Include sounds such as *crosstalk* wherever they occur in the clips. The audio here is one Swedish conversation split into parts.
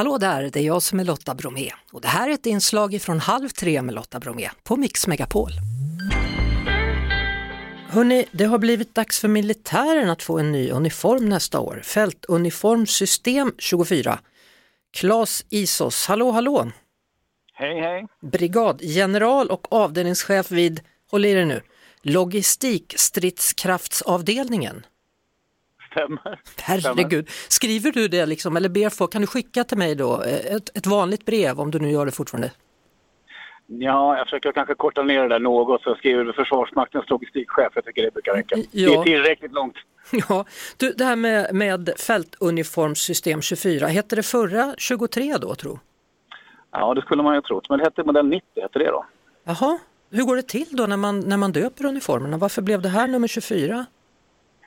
Hallå där, det är jag som är Lotta Bromé och det här är ett inslag från Halv tre med Lotta Bromé på Mix Megapol. Hörrni, det har blivit dags för militären att få en ny uniform nästa år. Fältuniformsystem 24. Klas Isos, hallå hallå! Hej hej! Brigadgeneral och avdelningschef vid, håll i er nu, logistikstridskraftsavdelningen. Stämmer. Herregud, skriver du det liksom eller ber folk, kan du skicka till mig då eh, ett, ett vanligt brev om du nu gör det fortfarande? Ja, jag försöker kanske korta ner det där något så jag skriver Försvarsmaktens logistikchef. Jag tycker det brukar räcka. Ja. Det är tillräckligt långt. *laughs* Ja, du, det här med, med fältuniformssystem 24, hette det förra 23 då tro? Ja, det skulle man ju trott. Men det hette modell 90, hette det då. Jaha, hur går det till då när man, när man döper uniformerna? Varför blev det här nummer 24?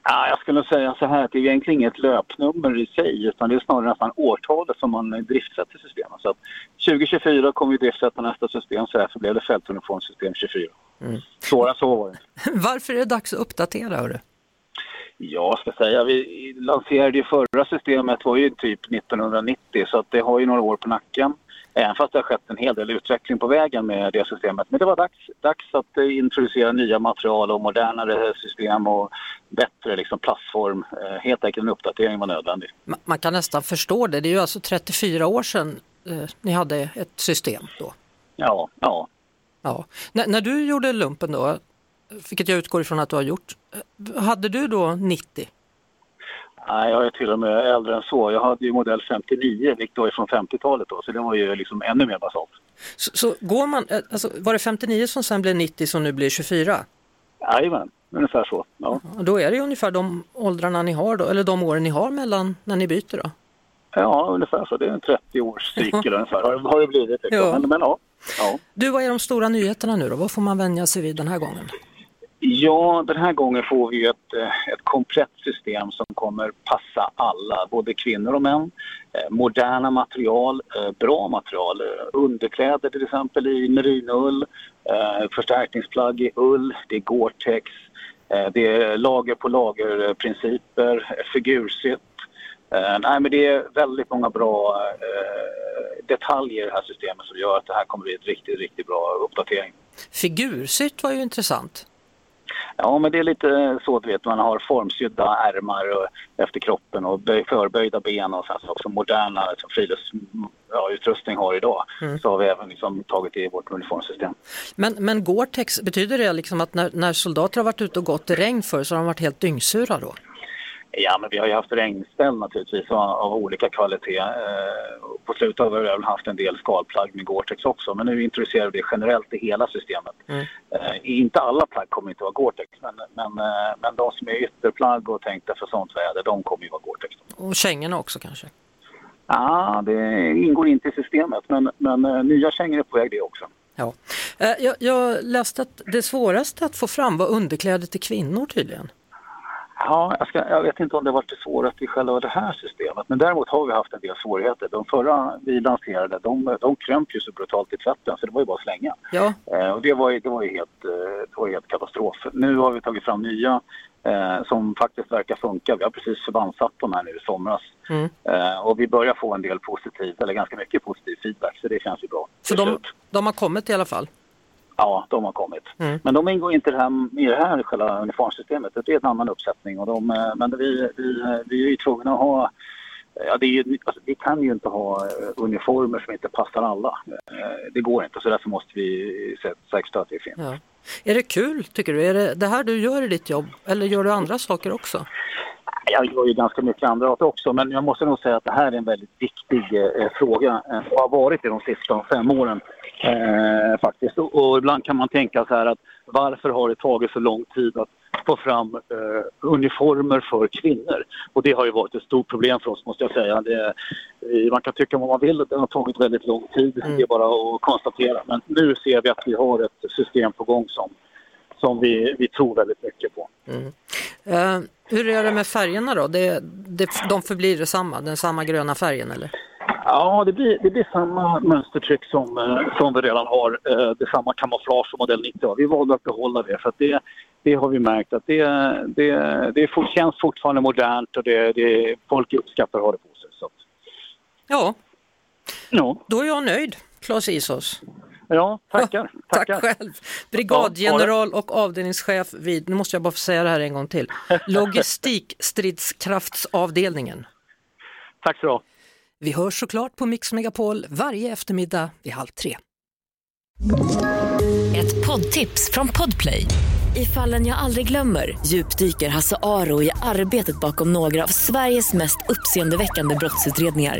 Ja, jag skulle säga så här att det är egentligen inget löpnummer i sig utan det är snarare nästan årtalet som man driftsätter systemet. Så att 2024 kommer vi driftsätta nästa system så därför blev det fältuniformssystem 24. Mm. Svårare så var det *laughs* Varför är det dags att uppdatera? Hörru? Ja, ska säga, vi lanserade ju förra systemet var ju typ 1990 så att det har ju några år på nacken. Även fast det har skett en hel del utveckling på vägen med det systemet. Men det var dags, dags att eh, introducera nya material och modernare system och bättre liksom, plattform. Eh, helt enkelt en uppdatering var nödvändig. Man kan nästan förstå det. Det är ju alltså 34 år sedan eh, ni hade ett system då. Ja, ja. ja. N när du gjorde lumpen då, vilket jag utgår ifrån att du har gjort, hade du då 90? Nej, jag är till och med äldre än så. Jag hade ju modell 59, vilket var från 50-talet då, så det var ju liksom ännu mer basalt. Så, så, går man, eh, alltså, var det 59 som sen blev 90 som nu blir 24? Jajamän, ungefär så. Ja. Då är det ungefär de åldrarna ni har då, eller de åren ni har mellan när ni byter då? Ja, ungefär så. Det är en 30 års cykel ungefär, har, har det blivit. Liksom. Ja. Men, men ja, ja. Du, vad är de stora nyheterna nu då? Vad får man vänja sig vid den här gången? Ja, den här gången får vi ett, eh, ett komplett system som kommer passa alla, både kvinnor och män. Eh, moderna material, eh, bra material. Underkläder till exempel i merinoull, förstärkningsplagg i ull, det är Gore-Tex, det är lager på lager-principer, figursytt. Nej, men det är väldigt många bra detaljer i det här systemet som gör att det här kommer bli en riktigt, riktigt bra uppdatering. Figursytt var ju intressant. Ja, men det är lite så du vet, man har formsydda ärmar efter kroppen och förböjda ben och sen så också moderna liksom, friluftsutrustning ja, har idag. Mm. Så har vi även liksom, tagit i vårt uniformsystem. Men, men Gore-Tex, betyder det liksom att när, när soldater har varit ute och gått i regn för så har de varit helt dyngsura då? Ja, men vi har ju haft regnställ naturligtvis av, av olika kvalitet. Eh, på slutet har vi väl haft en del skalplagg med Gore-Tex också, men nu introducerar vi det generellt i hela systemet. Mm. Eh, inte alla plagg kommer inte vara Gore-Tex, men, men, eh, men de som är ytterplagg och tänkta för sånt väder, de kommer ju vara Gore-Tex. Och kängorna också kanske? Ja, det ingår inte i systemet, men, men uh, nya kängor är på väg det också. Ja. Uh, jag, jag läste att det svåraste att få fram var underkläder till kvinnor tydligen. Ja, jag, ska, jag, vet inte om det varit svårast i själva det här systemet men däremot har vi haft en del svårigheter. De förra vi lanserade de, de krömp ju så brutalt i tvätten så det var ju bara att slänga. Ja. Eh, och det var, ju, det, var ju helt, eh, det var helt katastrof. Nu har vi tagit fram nya eh, som faktiskt verkar funka. Vi har precis förbandssatt dem här nu i somras. Mm. Eh, och vi börjar få en del positiv, eller ganska mycket positiv feedback så det känns ju bra. Så de, de har kommit i alla fall? Ja, de har kommit. Mm. Men de ingår inte i det här, i det här själva uniformsystemet. Det är en annan uppsättning. Och de, eh, men vi, vi, vi är ju tvungna att ha Ja, det är ju, alltså, vi kan ju inte ha eh, uniformer som inte passar alla. Eh, det går inte, så därför måste vi säkerställa att det finns. Ja. Är det kul, tycker du? Är det det här du gör i ditt jobb, eller gör du andra saker också? Jag gör ju ganska mycket andra också, men jag måste nog säga att det här är en väldigt viktig eh, fråga och har varit det de sista fem åren. Eh, faktiskt. Och, och, ibland kan man tänka så här att varför har det tagit så lång tid att få fram eh, uniformer för kvinnor? Och det har ju varit ett stort problem för oss måste jag säga. Det, man kan tycka vad man vill, det har tagit väldigt lång tid. Mm. Det är bara att konstatera. Men nu ser vi att vi har ett system på gång som, som vi, vi tror väldigt mycket på. Mm. Uh, hur är det med färgerna då? Det, det, de förblir detsamma, den samma gröna färgen eller? Ja, det blir, det blir samma mönstertryck som, eh, som vi redan har. Eh, det är samma kamouflage som modell 90 Vi valde att behålla det för att det, det har vi märkt att det, det, det känns fortfarande modernt och det, det, folk uppskattar att ha det på sig. Så. Ja, Ja. Då är jag nöjd, Claes Isos. Ja, tackar. *laughs* tackar. Tack själv. Brigadgeneral och avdelningschef vid, nu måste jag bara få säga det här en gång till, *laughs* logistikstridskraftsavdelningen. Tack så du Vi hörs såklart på Mix Megapol varje eftermiddag vid halv tre. Ett poddtips från Podplay. I fallen jag aldrig glömmer djupdyker Hasse Aro i arbetet bakom några av Sveriges mest uppseendeväckande brottsutredningar